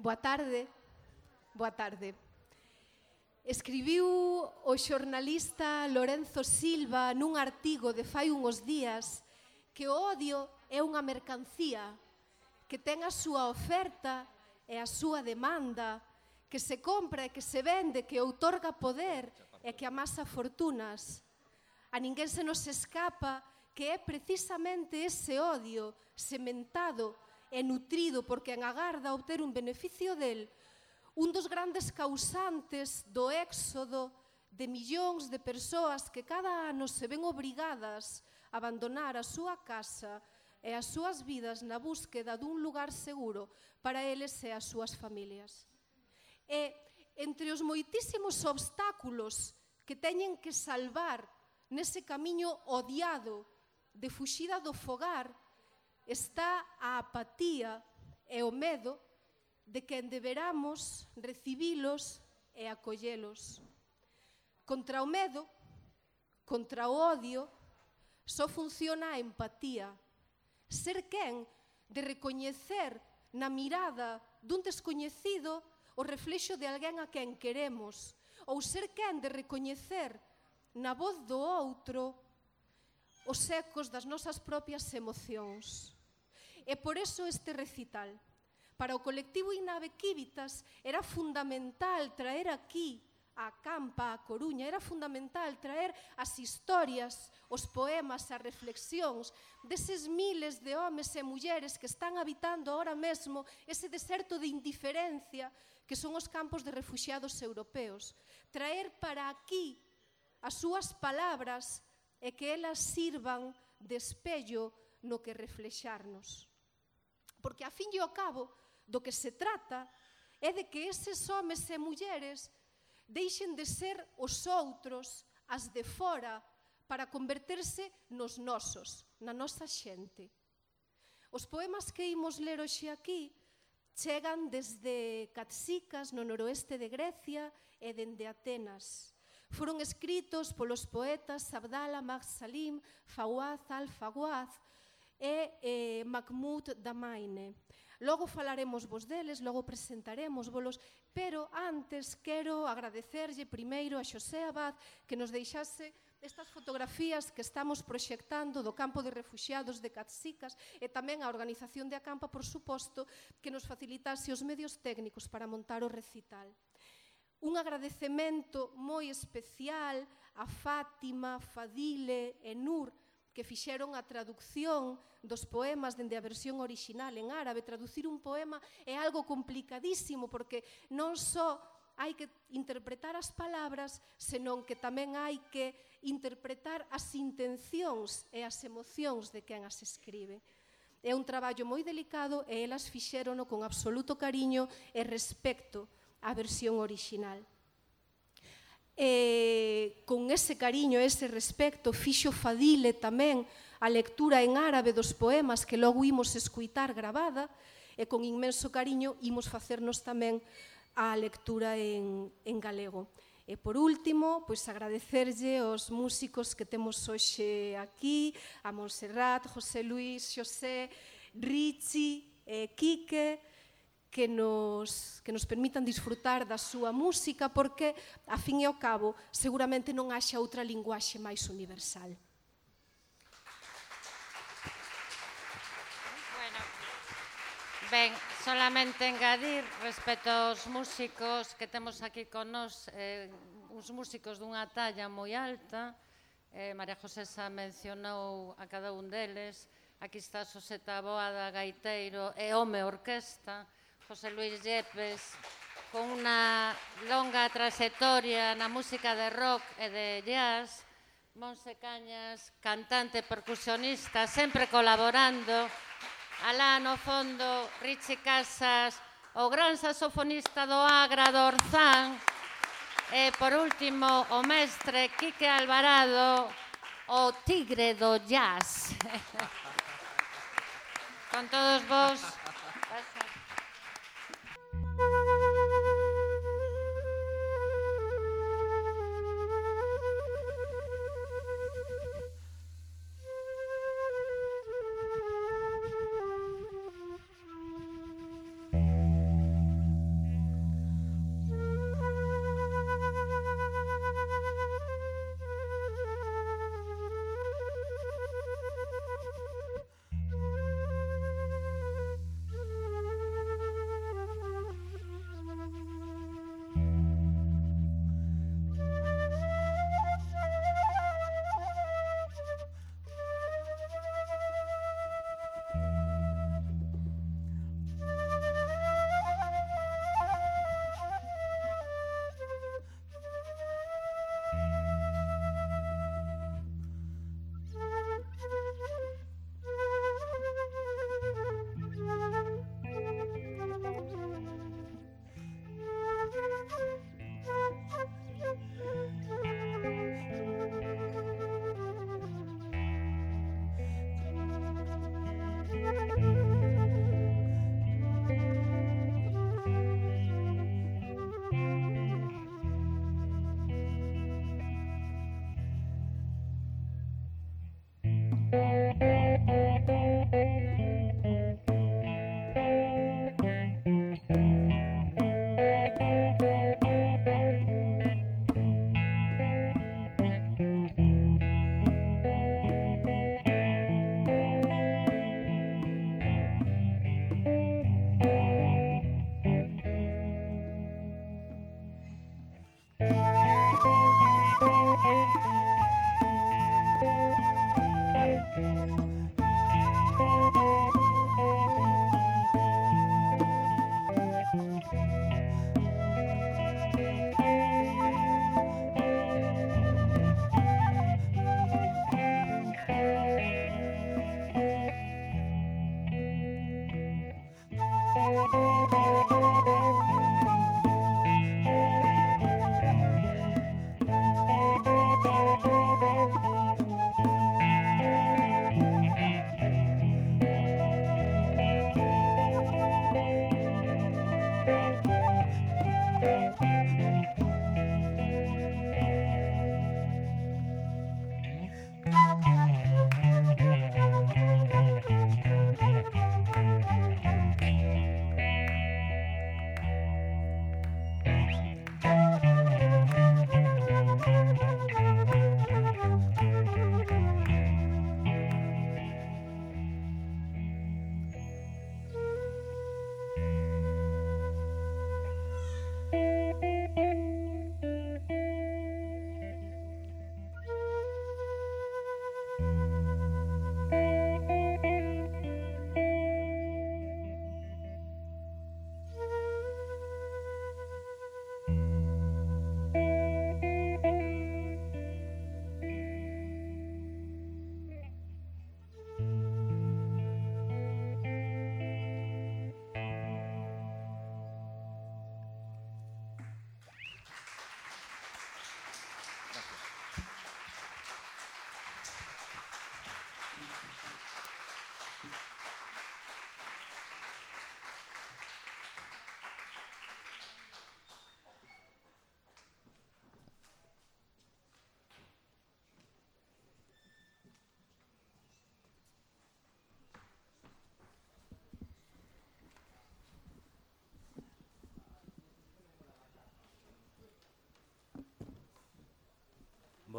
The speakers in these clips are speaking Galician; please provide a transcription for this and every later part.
Boa tarde. Boa tarde. Escribiu o xornalista Lorenzo Silva nun artigo de fai uns días que o odio é unha mercancía que ten a súa oferta e a súa demanda, que se compra e que se vende, que outorga poder e que amasa fortunas. A ninguén se nos escapa que é precisamente ese odio sementado e nutrido por quen agarda obter un beneficio del, un dos grandes causantes do éxodo de millóns de persoas que cada ano se ven obrigadas a abandonar a súa casa e as súas vidas na búsqueda dun lugar seguro para eles e as súas familias. E entre os moitísimos obstáculos que teñen que salvar nese camiño odiado de fuxida do fogar, está a apatía e o medo de que deberamos recibilos e acollelos. Contra o medo, contra o odio, só funciona a empatía. Ser quen de recoñecer na mirada dun descoñecido o reflexo de alguén a quen queremos, ou ser quen de recoñecer na voz do outro os ecos das nosas propias emocións. E por eso este recital. Para o colectivo Inave Quívitas era fundamental traer aquí a Campa, a Coruña, era fundamental traer as historias, os poemas, as reflexións deses miles de homes e mulleres que están habitando ahora mesmo ese deserto de indiferencia que son os campos de refugiados europeos. Traer para aquí as súas palabras e que elas sirvan de espello no que reflexarnos porque a fin e ao cabo do que se trata é de que eses homes e mulleres deixen de ser os outros, as de fora, para converterse nos nosos, na nosa xente. Os poemas que imos ler hoxe aquí chegan desde Catsicas, no noroeste de Grecia, e dende Atenas. Foron escritos polos poetas Abdala Magsalim, Fawaz Al-Fawaz, e eh, Mahmoud Damaine. Logo falaremos vos deles, logo presentaremos volos, pero antes quero agradecerlle primeiro a Xosé Abad que nos deixase estas fotografías que estamos proxectando do campo de refugiados de Catsicas e tamén a organización de Acampa, por suposto, que nos facilitase os medios técnicos para montar o recital. Un agradecemento moi especial a Fátima, Fadile e Nur, que fixeron a traducción dos poemas dende a versión orixinal en árabe. Traducir un poema é algo complicadísimo porque non só hai que interpretar as palabras, senón que tamén hai que interpretar as intencións e as emocións de quen as escribe. É un traballo moi delicado e elas fixérono con absoluto cariño e respecto á versión orixinal eh, con ese cariño ese respecto fixo fadile tamén a lectura en árabe dos poemas que logo imos escuitar gravada e con inmenso cariño imos facernos tamén a lectura en, en galego. E por último, pois agradecerlle aos músicos que temos hoxe aquí, a Montserrat, José Luis, Xosé, Richie, eh, Quique, que nos, que nos permitan disfrutar da súa música porque, a fin e ao cabo, seguramente non haxa outra linguaxe máis universal. Bueno, ben, solamente engadir respecto aos músicos que temos aquí con nós, eh, uns músicos dunha talla moi alta, eh, María José xa mencionou a cada un deles, aquí está Soseta Boada, Gaiteiro e Home Orquesta, José Luis Yepes, con unha longa trayectoria na música de rock e de jazz, Monse Cañas, cantante percusionista, sempre colaborando, alá no fondo, Richie Casas, o gran saxofonista do Agra do Orzán, e por último o mestre Quique Alvarado, o tigre do jazz. Con todos vos.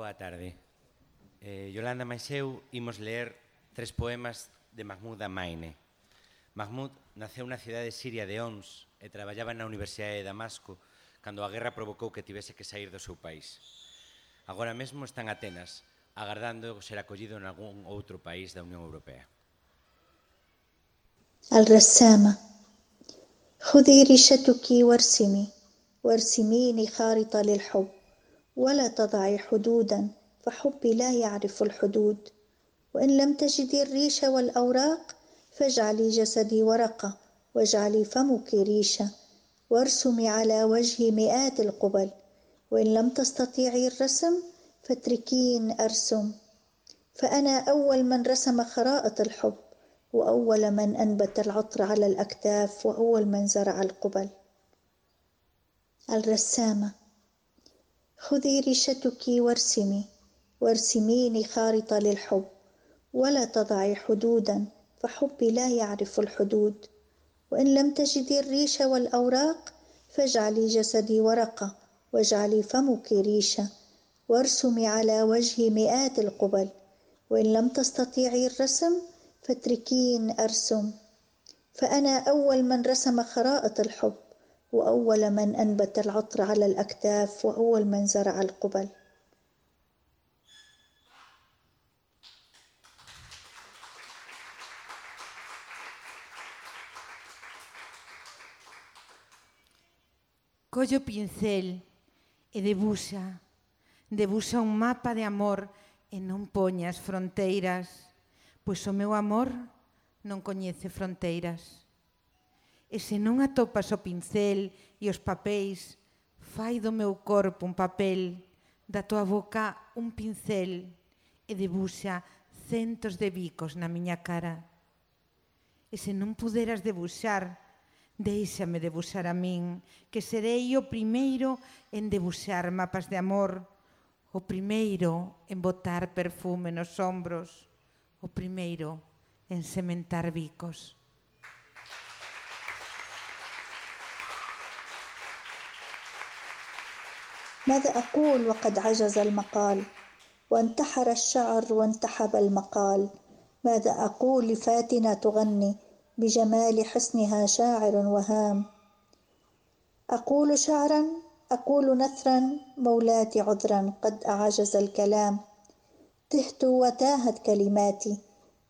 Boa tarde. Eh, Yolanda Maixeu imos ler tres poemas de Mahmoud Amaine. Mahmoud naceu na cidade siria de Ons e traballaba na Universidade de Damasco cando a guerra provocou que tivese que sair do seu país. Agora mesmo está en Atenas, agardando ser acollido en algún outro país da Unión Europea. الرسامة خذي ريشتك وارسمي وارسميني خارطة للحب ولا تضعي حدودا فحبي لا يعرف الحدود. وإن لم تجدي الريش والأوراق فاجعلي جسدي ورقة واجعلي فمك ريشة وارسمي على وجهي مئات القبل. وإن لم تستطيعي الرسم فاتركين أرسم. فأنا أول من رسم خرائط الحب وأول من أنبت العطر على الأكتاف وأول من زرع القبل. الرسامة. خذي ريشتك وارسمي وارسميني خارطة للحب ولا تضعي حدودا فحبي لا يعرف الحدود. وإن لم تجدي الريش والأوراق فاجعلي جسدي ورقة واجعلي فمك ريشة وارسمي على وجهي مئات القبل. وإن لم تستطيعي الرسم فاتركين أرسم. فأنا أول من رسم خرائط الحب. وأول من أنبت العطر على الأكتاف وأول من زرع القبل Collo pincel e debuxa, debuxa un mapa de amor e non poñas fronteiras, pois o meu amor non coñece fronteiras. e se non atopas o pincel e os papéis, fai do meu corpo un papel, da tua boca un pincel e debuxa centos de bicos na miña cara. E se non puderas debuxar, deixame debuxar a min, que serei o primeiro en debuxar mapas de amor, o primeiro en botar perfume nos ombros, o primeiro en sementar bicos. ماذا أقول وقد عجز المقال؟ وانتحر الشعر وانتحب المقال. ماذا أقول لفاتنة تغني بجمال حسنها شاعر وهام؟ أقول شعرا أقول نثرا مولاتي عذرا قد أعجز الكلام. تهت وتاهت كلماتي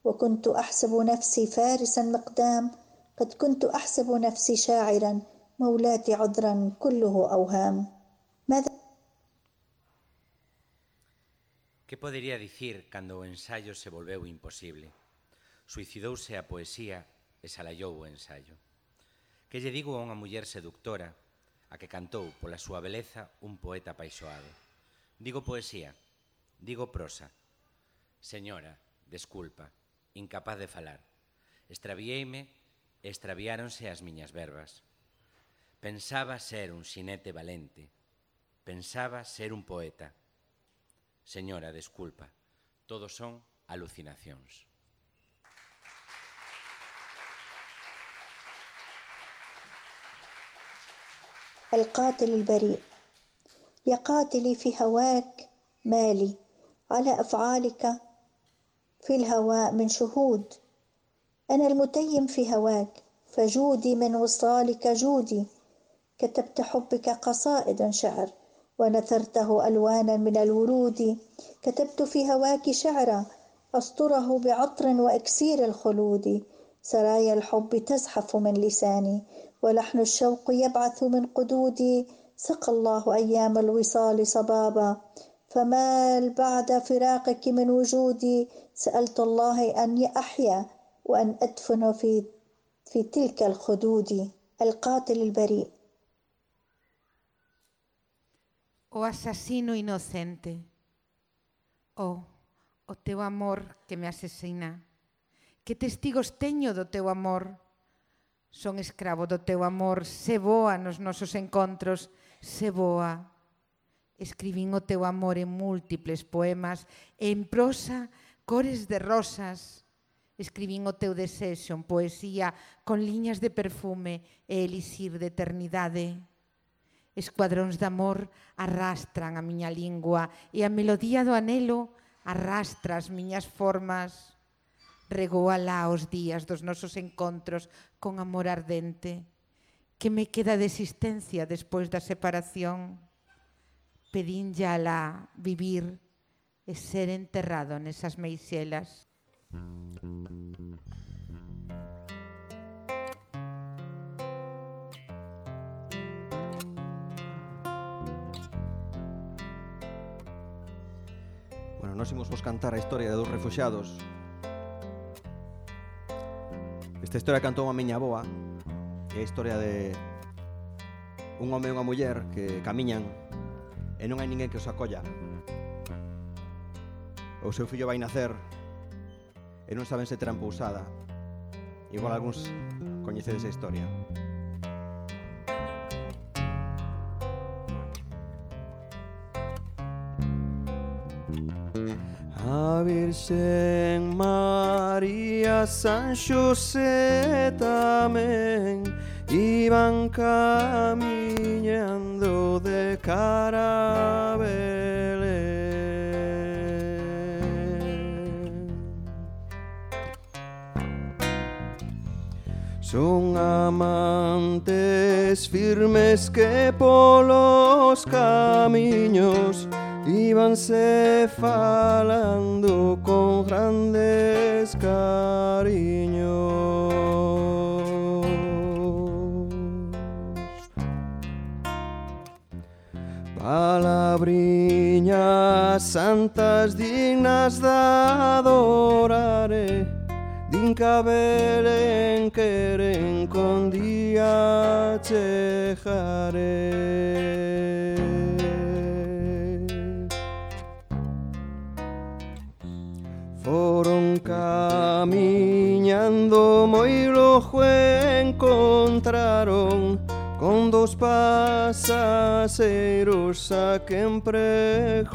وكنت أحسب نفسي فارسا مقدام قد كنت أحسب نفسي شاعرا مولاتي عذرا كله أوهام. Que podería dicir cando o ensaio se volveu imposible? Suicidouse a poesía e salallou o ensaio. Que lle digo a unha muller seductora a que cantou pola súa beleza un poeta paixoado. Digo poesía, digo prosa. Señora, desculpa, incapaz de falar. Extraviéime e extraviáronse as miñas verbas. Pensaba ser un xinete valente. Pensaba ser un poeta Señora, desculpa, todos son alucinacións. القاتل البريء. يا قاتلي في هواك مالي. على أفعالك في الهواء من شهود. أنا المتيم في هواك. فجودي من وصالك جودي. كتبت حبك قصائد شعر. ونثرته ألوانا من الورود. كتبت في هواك شعرا أسطره بعطر وإكسير الخلود. سرايا الحب تزحف من لساني ولحن الشوق يبعث من قدودي. سقى الله أيام الوصال صبابا. فمال بعد فراقك من وجودي؟ سألت الله أن أحيا وأن أدفن في في تلك الخدود. القاتل البريء. o asasino inocente. O, o teu amor que me asesina. Que testigos teño do teu amor? Son escravo do teu amor, se boa nos nosos encontros, se boa. Escribín o teu amor en múltiples poemas, en prosa, cores de rosas. Escribín o teu desexo en poesía, con liñas de perfume e elixir de eternidade Escuadróns de amor arrastran a miña lingua e a melodía do anelo arrastra as miñas formas. Regou alá os días dos nosos encontros con amor ardente. Que me queda de existencia despois da separación? Pedínlle alá vivir e ser enterrado nesas meixelas. Mm -hmm. nós imos vos cantar a historia de dos refuxados. Esta historia cantou a miña boa, é a historia de un home e unha muller que camiñan e non hai ninguén que os acolla. O seu fillo vai nacer e non saben se terán pousada. Igual algúns coñecedes a historia. A Virxen María San Xosé tamén Iban camiñando de cara a Belén Son amantes firmes que polos camiños Íbanse falando con grandes cariños. Palabriñas santas dignas de adorare Din que a Belén queren con día camiñando moi lojo encontraron con dos pasaseiros a quen preguntaron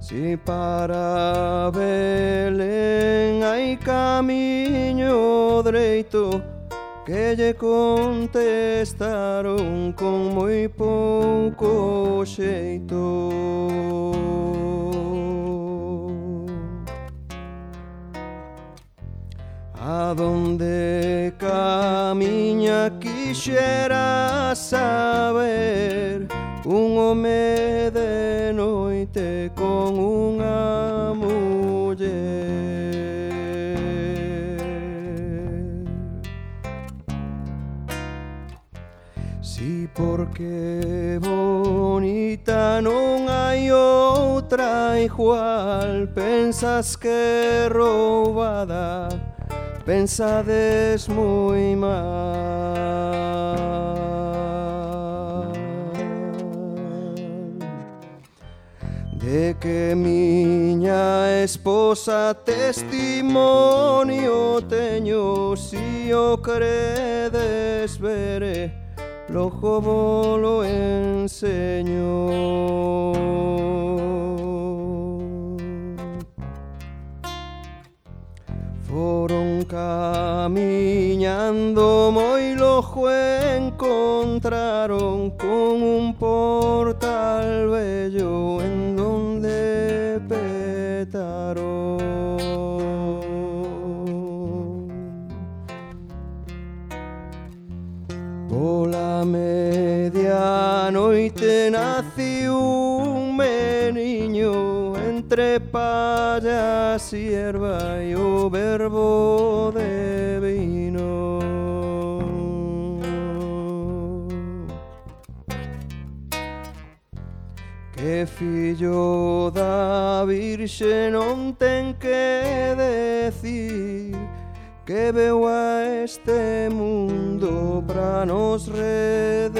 Si para Belén hai camiño dreito que lle contestaron con moi pouco xeito. A donde camiña quixera saber Un home Porque bonita non hai outra igual Pensas que roubada Pensades moi mal. De que miña esposa testimonio teño Si o credes veré Lojo bolo enseño Foron camiñando moi lojo encontraron con un portal bello hierba y o verbo de vino. Que fillo da virxe non ten que decir que veu a este mundo para nos redimir.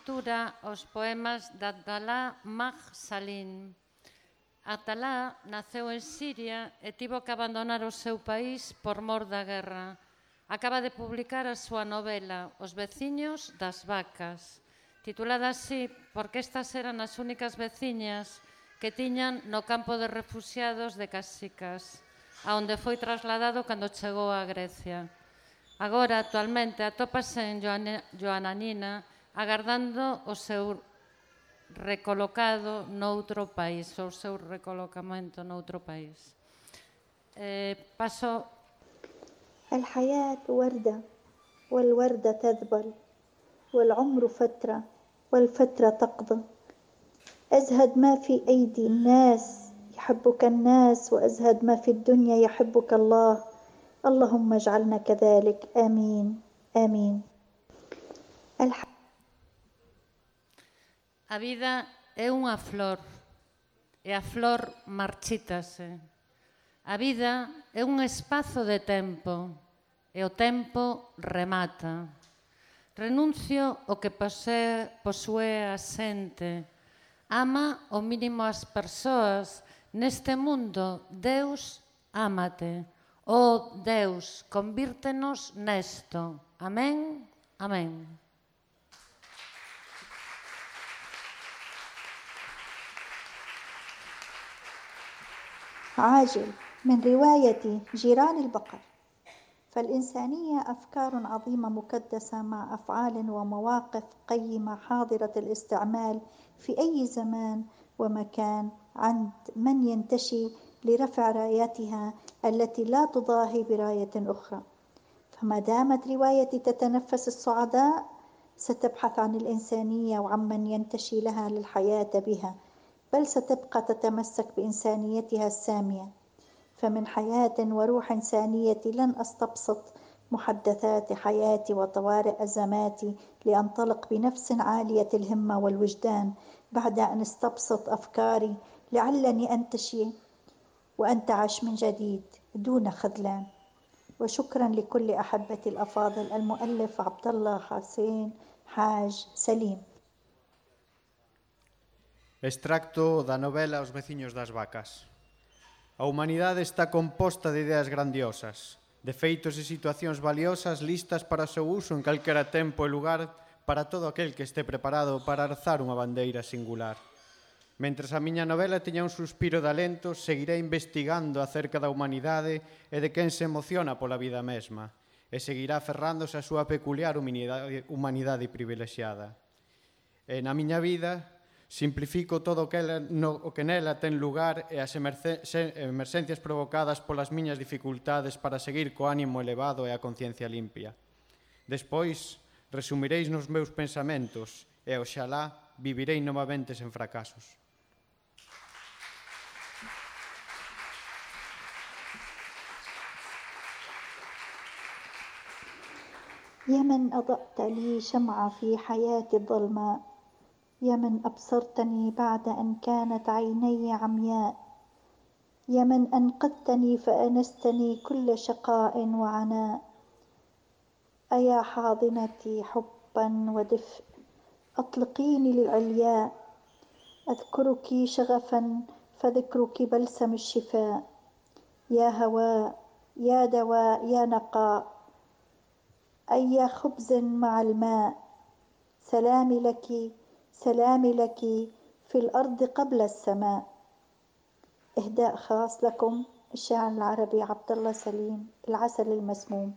lectura aos poemas de Abdalá Maj Salim. Atalá naceu en Siria e tivo que abandonar o seu país por mor da guerra. Acaba de publicar a súa novela Os veciños das vacas, titulada así porque estas eran as únicas veciñas que tiñan no campo de refugiados de Casicas, onde foi trasladado cando chegou a Grecia. Agora, actualmente, atópase en Joananina, agardando o seu recolocado noutro país, o seu recolocamento noutro país. Eh, paso. الحياة وردة والوردة تذبل والعمر فترة والفترة تقضي أزهد ما في أيدي الناس يحبك الناس وأزهد ما في الدنيا يحبك الله. اللهم اجعلنا كذلك. آمين. آمين. A vida é unha flor e a flor marchítase. A vida é un espazo de tempo e o tempo remata. Renuncio o que posee, posúe a xente. Ama o mínimo as persoas. Neste mundo, Deus ámate. Ó oh, Deus, convírtenos nesto. Amén, amén. عاجل من رواية جيران البقر. فالإنسانية أفكار عظيمة مكدسة مع أفعال ومواقف قيمة حاضرة الاستعمال في أي زمان ومكان عند من ينتشي لرفع راياتها التي لا تضاهي براية أخرى. فما دامت روايتي تتنفس الصعداء ستبحث عن الإنسانية وعمن ينتشي لها للحياة بها. بل ستبقى تتمسك بإنسانيتها السامية. فمن حياة وروح إنسانية لن أستبسط محدثات حياتي وطوارئ أزماتي لأنطلق بنفس عالية الهمة والوجدان بعد أن استبسط أفكاري لعلني أنتشي وأنتعش من جديد دون خذلان. وشكرا لكل أحبتي الأفاضل المؤلف عبد الله حسين حاج سليم. Extracto da novela Os veciños das vacas. A humanidade está composta de ideas grandiosas, de feitos e situacións valiosas listas para o seu uso en calquera tempo e lugar para todo aquel que este preparado para arzar unha bandeira singular. Mentres a miña novela teña un suspiro de alento, seguiré investigando acerca da humanidade e de quen se emociona pola vida mesma, e seguirá aferrándose a súa peculiar humanidade privilexiada. E na miña vida, simplifico todo o que, ela, no, o que nela ten lugar e as emerce, se, emerxencias provocadas polas miñas dificultades para seguir co ánimo elevado e a conciencia limpia. Despois, Resumireis nos meus pensamentos e, oxalá, vivirei novamente sen fracasos. يا من أضأت لي شمعة في حياتي الظلماء يا من أبصرتني بعد أن كانت عيني عمياء. يا من أنقذتني فأنستني كل شقاء وعناء. أيا حاضنتي حبا ودفء أطلقيني للعلياء. أذكرك شغفا فذكرك بلسم الشفاء. يا هواء يا دواء يا نقاء. أي خبز مع الماء سلامي لك سلامي لك في الأرض قبل السماء إهداء خاص لكم الشاعر العربي عبد الله سليم العسل المسموم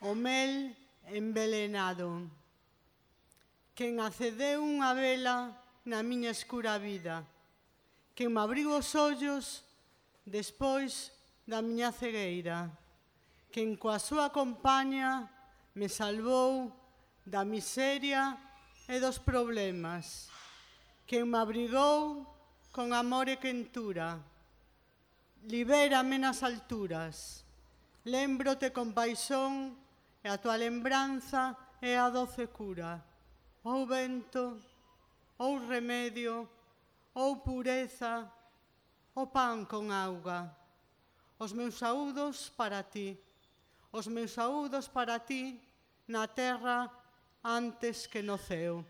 O mel envelenado. Quen acedeu unha vela na miña escura vida. Quen me abriu os ollos despois da miña cegueira. Quen coa súa compaña me salvou da miseria e dos problemas, que me abrigou con amor e quentura. Libérame nas alturas, lembrote con paixón e a tua lembranza é a doce cura. Ou vento, ou remedio, ou pureza, o pan con auga. Os meus saúdos para ti, os meus saúdos para ti na terra antes que no ceo.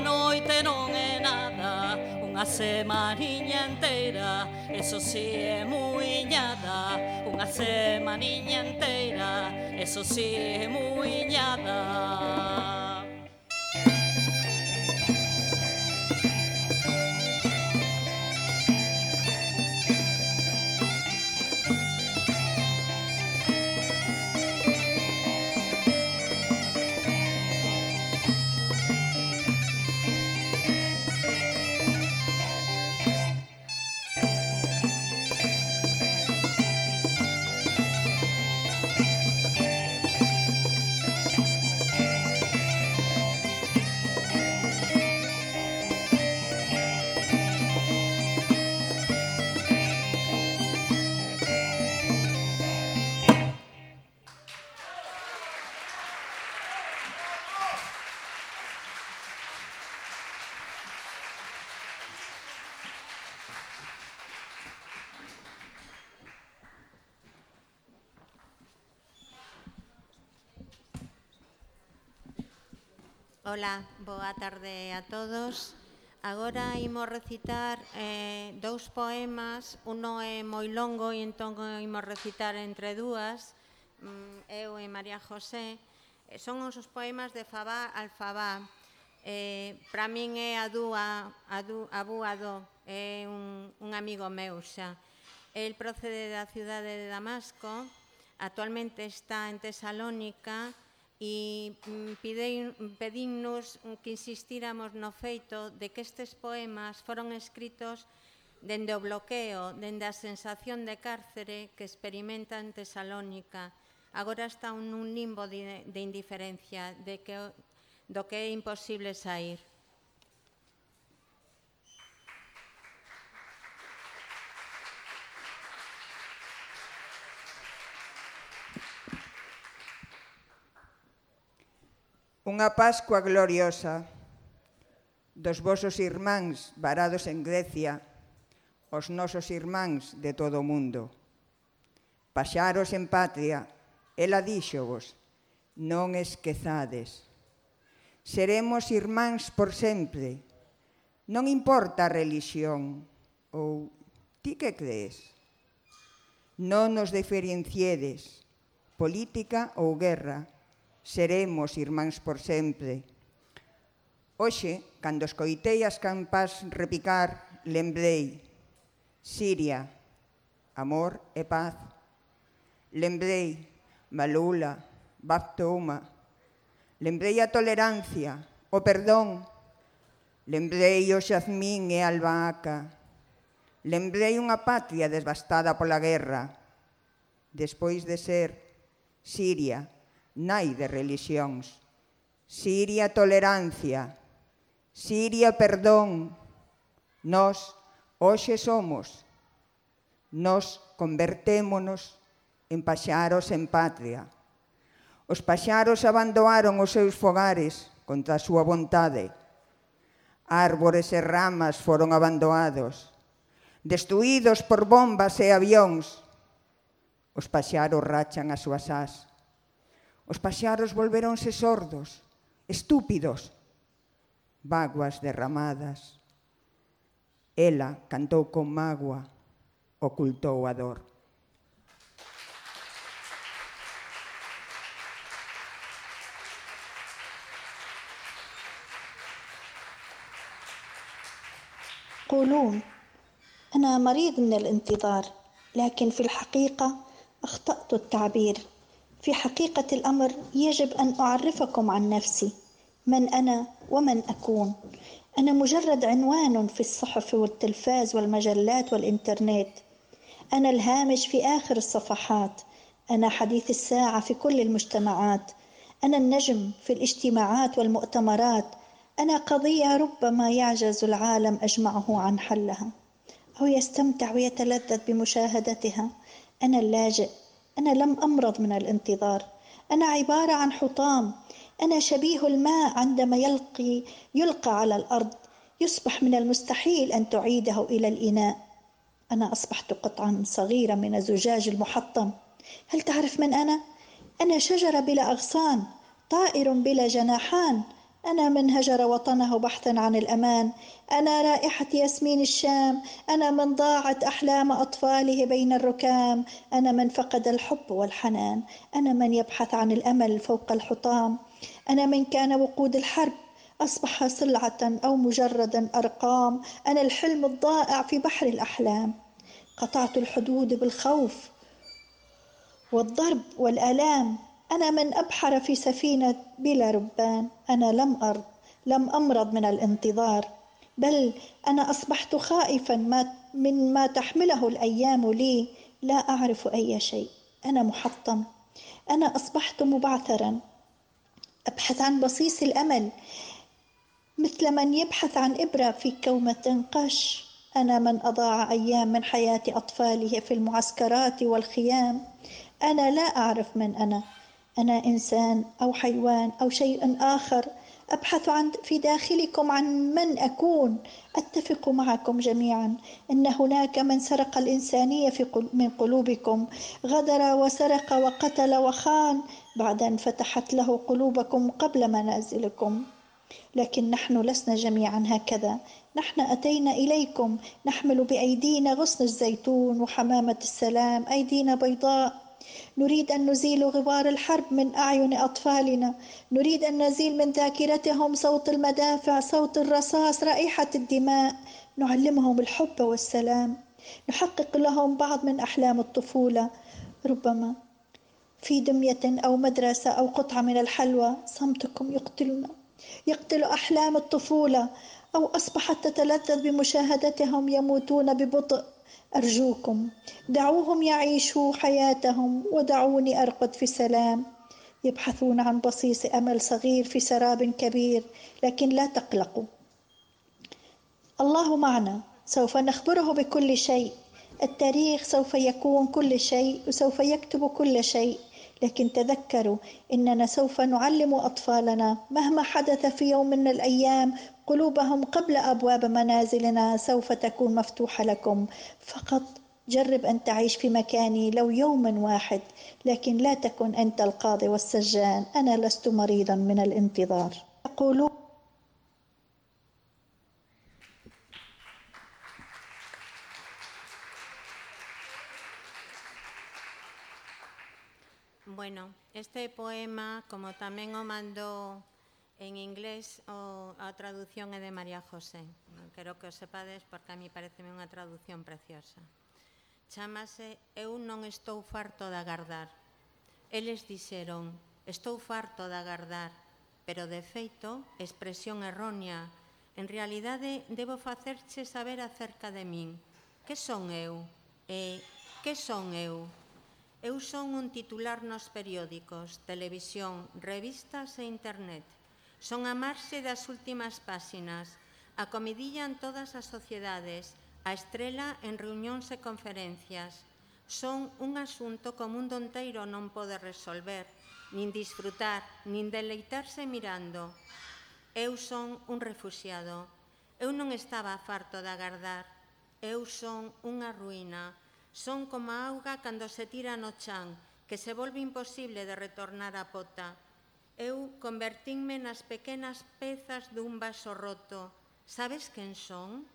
Unha noite non é nada Unha semaniña enteira, eso si é muiñada Unha semaniña enteira, eso si é muiñada Ola, boa tarde a todos. Agora imos recitar eh, dous poemas, uno é moi longo e entón imos recitar entre dúas, mm, eu e María José. Eh, son os poemas de Fabá Alfabá. Eh, para min é a dúa, a, dú, a búa do, é un, un amigo meu xa. El procede da cidade de Damasco, actualmente está en Tesalónica, e mm, pidei, pedinnos que insistíramos no feito de que estes poemas foron escritos dende o bloqueo, dende a sensación de cárcere que experimenta en Tesalónica. Agora está un, un limbo de, de indiferencia, de que, do que é imposible sair. Unha Pascua gloriosa dos vosos irmáns varados en Grecia, os nosos irmáns de todo o mundo. Paxaros en patria, ela díxovos, non esquezades. Seremos irmáns por sempre, non importa a religión, ou ti que crees? Non nos diferenciedes, política ou guerra, seremos irmáns por sempre. Hoxe, cando escoitei as campas repicar, lembrei Siria, amor e paz. Lembrei Malula, Baptoma. Lembrei a tolerancia, o perdón. Lembrei o xazmín e a albahaca. Lembrei unha patria devastada pola guerra. Despois de ser Siria, nai de religións. Siria tolerancia, Siria perdón. Nós hoxe somos, nós convertémonos en paxaros en patria. Os paxaros abandoaron os seus fogares contra a súa vontade. Árbores e ramas foron abandoados, destruídos por bombas e avións. Os paxaros rachan as súas as Os paxaros volveronse sordos, estúpidos, vaguas derramadas. Ela cantou con mágoa, ocultou a dor. يقولون أنا مريض من الانتظار لكن في الحقيقة أخطأت التعبير في حقيقة الأمر يجب أن أعرفكم عن نفسي من أنا ومن أكون. أنا مجرد عنوان في الصحف والتلفاز والمجلات والإنترنت. أنا الهامش في آخر الصفحات. أنا حديث الساعة في كل المجتمعات. أنا النجم في الاجتماعات والمؤتمرات. أنا قضية ربما يعجز العالم أجمعه عن حلها أو يستمتع ويتلذذ بمشاهدتها. أنا اللاجئ. أنا لم أمرض من الانتظار. أنا عبارة عن حطام. أنا شبيه الماء عندما يلقي يلقى على الأرض. يصبح من المستحيل أن تعيده إلى الإناء. أنا أصبحت قطعا صغيرة من الزجاج المحطم. هل تعرف من أنا؟ أنا شجرة بلا أغصان طائر بلا جناحان. أنا من هجر وطنه بحثا عن الأمان. أنا رائحة ياسمين الشام. أنا من ضاعت أحلام أطفاله بين الركام. أنا من فقد الحب والحنان. أنا من يبحث عن الأمل فوق الحطام. أنا من كان وقود الحرب. أصبح سلعة أو مجردا أرقام. أنا الحلم الضائع في بحر الأحلام. قطعت الحدود بالخوف والضرب والآلام. أنا من أبحر في سفينة بلا ربان. أنا لم أرض لم أمرض من الانتظار. بل أنا أصبحت خائفا ما من ما تحمله الأيام لي. لا أعرف أي شيء. أنا محطم. أنا أصبحت مبعثرا. أبحث عن بصيص الأمل. مثل من يبحث عن إبرة في كومة قش. أنا من أضاع أيام من حياة أطفاله في المعسكرات والخيام. أنا لا أعرف من أنا. أنا إنسان أو حيوان أو شيء آخر أبحث عن في داخلكم عن من أكون. أتفق معكم جميعا إن هناك من سرق الإنسانية في قل- من قلوبكم. غدر وسرق وقتل وخان. بعد أن فتحت له قلوبكم قبل منازلكم. لكن نحن لسنا جميعا هكذا. نحن أتينا إليكم. نحمل بأيدينا غصن الزيتون وحمامة السلام أيدينا بيضاء. نريد أن نزيل غبار الحرب من أعين أطفالنا. نريد أن نزيل من ذاكرتهم صوت المدافع صوت الرصاص رائحة الدماء. نعلمهم الحب والسلام. نحقق لهم بعض من أحلام الطفولة. ربما في دمية أو مدرسة أو قطعة من الحلوى صمتكم يقتلنا يقتل أحلام الطفولة أو أصبحت تتلذذ بمشاهدتهم يموتون ببطء. أرجوكم دعوهم يعيشوا حياتهم ودعوني أرقد في سلام يبحثون عن بصيص أمل صغير في سراب كبير لكن لا تقلقوا. الله معنا سوف نخبره بكل شيء. التاريخ سوف يكون كل شيء وسوف يكتب كل شيء. لكن تذكروا إننا سوف نعلم أطفالنا مهما حدث في يوم من الأيام قلوبهم قبل أبواب منازلنا سوف تكون مفتوحة لكم. فقط جرب أن تعيش في مكاني لو يوما واحد لكن لا تكن أنت القاضي والسجان. أنا لست مريضا من الانتظار. يقولون Bueno, este poema, como tamén o mandou en inglés, o, a traducción é de María José. Quero que o sepades porque a mí parece unha traducción preciosa. Chámase Eu non estou farto de agardar. Eles dixeron, estou farto de agardar, pero de feito, expresión errónea, en realidade debo facerche saber acerca de min. Que son eu? E que son eu? Eu son un titular nos periódicos, televisión, revistas e internet. Son a marxe das últimas páxinas, a comidilla en todas as sociedades, a estrela en reunións e conferencias. Son un asunto que o mundo inteiro non pode resolver, nin disfrutar, nin deleitarse mirando. Eu son un refugiado. Eu non estaba farto de agardar. Eu son unha ruína Son como a auga cando se tira no chan, que se volve imposible de retornar a pota. Eu convertínme nas pequenas pezas dun vaso roto. Sabes quen son?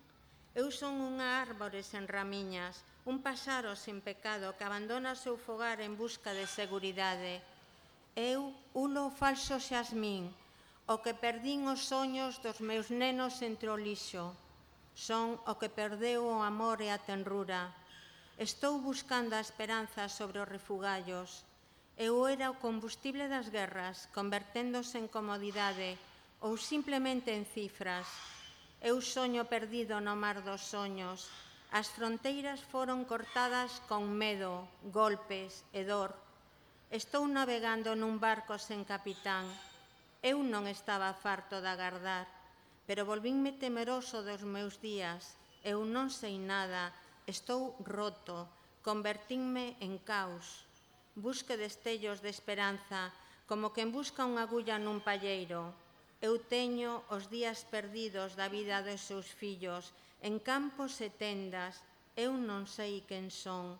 Eu son unha árbore sen ramiñas, un pasaro sin pecado que abandona o seu fogar en busca de seguridade. Eu uno falso xasmín, o que perdín os soños dos meus nenos entre o lixo. Son o que perdeu o amor e a tenrura Estou buscando a esperanza sobre os refugallos. Eu era o combustible das guerras, converténdose en comodidade ou simplemente en cifras. Eu soño perdido no mar dos soños. As fronteiras foron cortadas con medo, golpes e dor. Estou navegando nun barco sen capitán. Eu non estaba farto de agardar, pero volvínme temeroso dos meus días. Eu non sei nada, estou roto, convertínme en caos. Busque destellos de esperanza, como quen busca unha agulla nun palleiro. Eu teño os días perdidos da vida dos seus fillos, en campos e tendas, eu non sei quen son,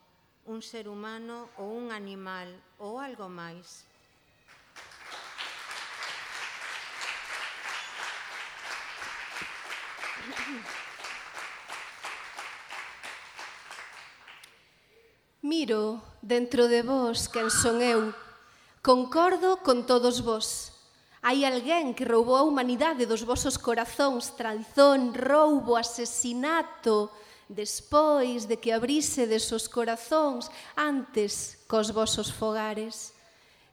un ser humano ou un animal ou algo máis. Thank you. Miro dentro de vos quen son eu. Concordo con todos vos. Hai alguén que roubou a humanidade dos vosos corazóns, traición, roubo, asesinato, despois de que abrise desos corazóns antes cos vosos fogares.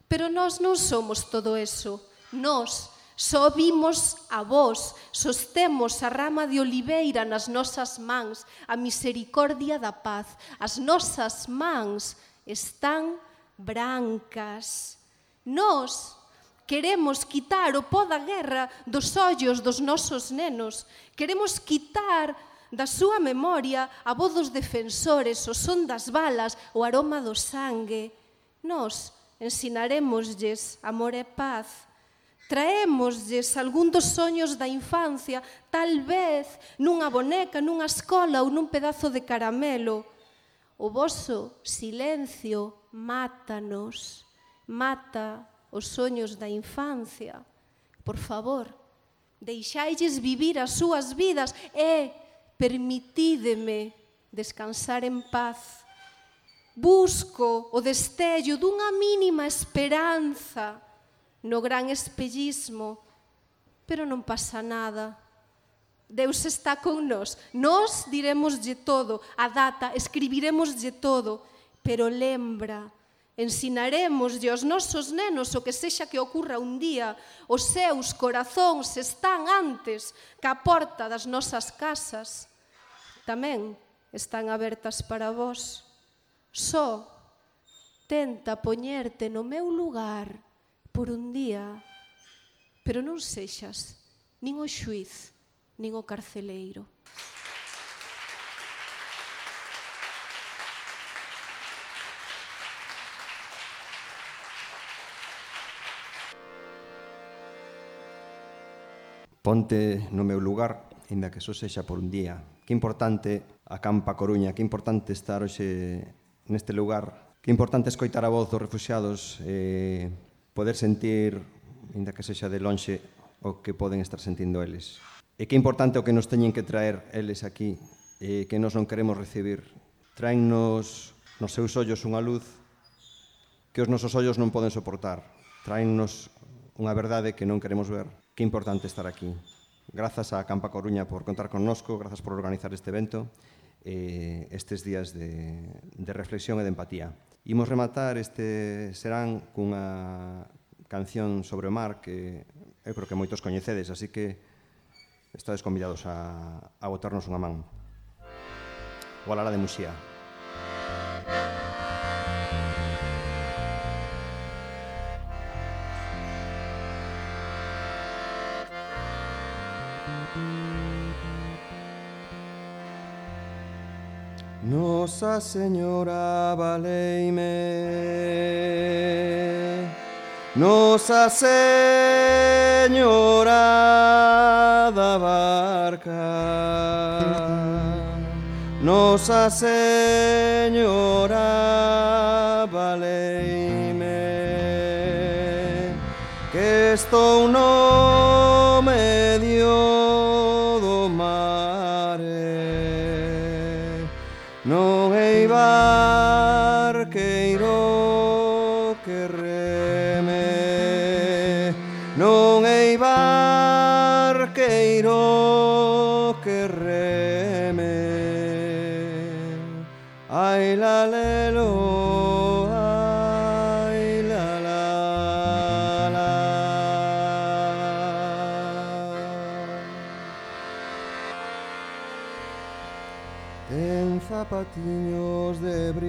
Pero nós non somos todo eso. Nós só vimos a vós, sostemos a rama de oliveira nas nosas mans, a misericordia da paz. As nosas mans están brancas. Nós queremos quitar o pó da guerra dos ollos dos nosos nenos, queremos quitar da súa memoria a voz dos defensores, o son das balas, o aroma do sangue. Nós ensinarémoslles amor e paz, traémoslles algún dos soños da infancia, tal vez nunha boneca, nunha escola ou nun pedazo de caramelo. O voso silencio mátanos, mata os soños da infancia. Por favor, deixailles vivir as súas vidas e permitídeme descansar en paz. Busco o destello dunha mínima esperanza no gran espellismo, pero non pasa nada. Deus está con nós. Nós diremoslle todo, a data, escribiremoslle todo, pero lembra, Ensinaremoslle aos nosos nenos o que sexa que ocurra un día, os seus corazóns están antes que a porta das nosas casas. Tamén están abertas para vós. Só tenta poñerte no meu lugar por un día, pero non sexas nin o xuiz, nin o carceleiro. Ponte no meu lugar, inda que só sexa por un día. Que importante a Campa Coruña, que importante estar hoxe neste lugar. Que importante escoitar a voz dos refugiados eh, poder sentir, inda que sexa de lonxe, o que poden estar sentindo eles. E que importante o que nos teñen que traer eles aquí, e que nos non queremos recibir. Traennos nos seus ollos unha luz que os nosos ollos non poden soportar. Traennos unha verdade que non queremos ver. Que importante estar aquí. Grazas a Campa Coruña por contar connosco, grazas por organizar este evento, eh, estes días de, de reflexión e de empatía. Imos rematar este serán cunha canción sobre o mar que eu creo que moitos coñecedes, así que estades convidados a, a botarnos unha man. O Alara de Muxía. Nosa Señora valeime. Nosa Señora da barca. Nosa Señora valeime. Que estou no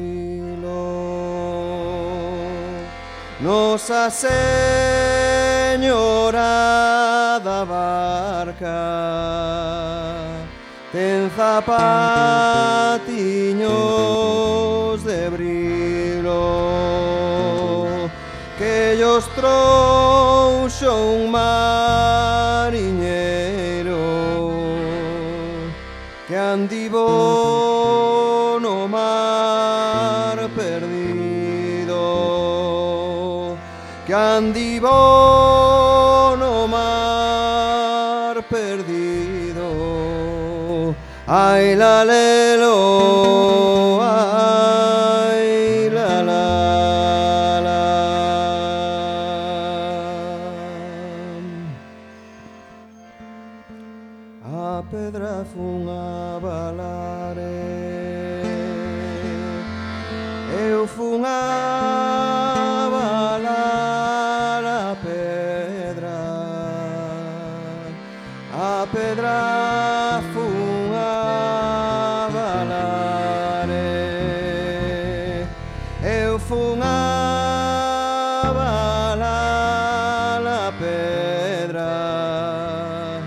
tranquilo. Nosa Señora da Barca ten zapatiños de brilo que ellos trouxo un mariño que andivo no mar perdido. Ay la lelo piedra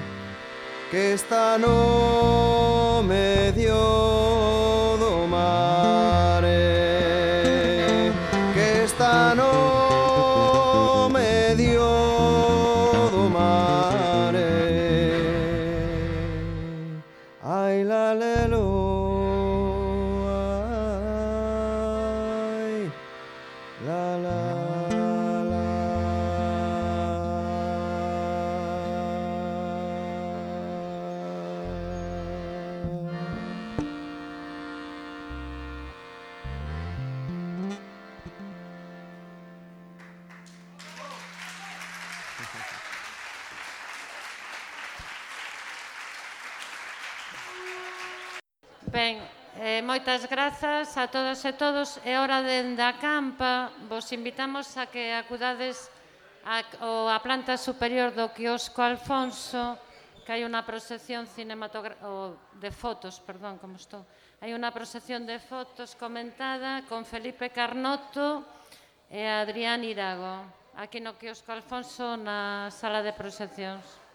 que esta noche todos, é hora de da campa. Vos invitamos a que acudades a, o, a planta superior do quiosco Alfonso, que hai unha proxección cinematográfica de fotos, perdón, como estou. Hai unha proxección de fotos comentada con Felipe Carnoto e Adrián Irago, aquí no quiosco Alfonso na sala de proxeccións.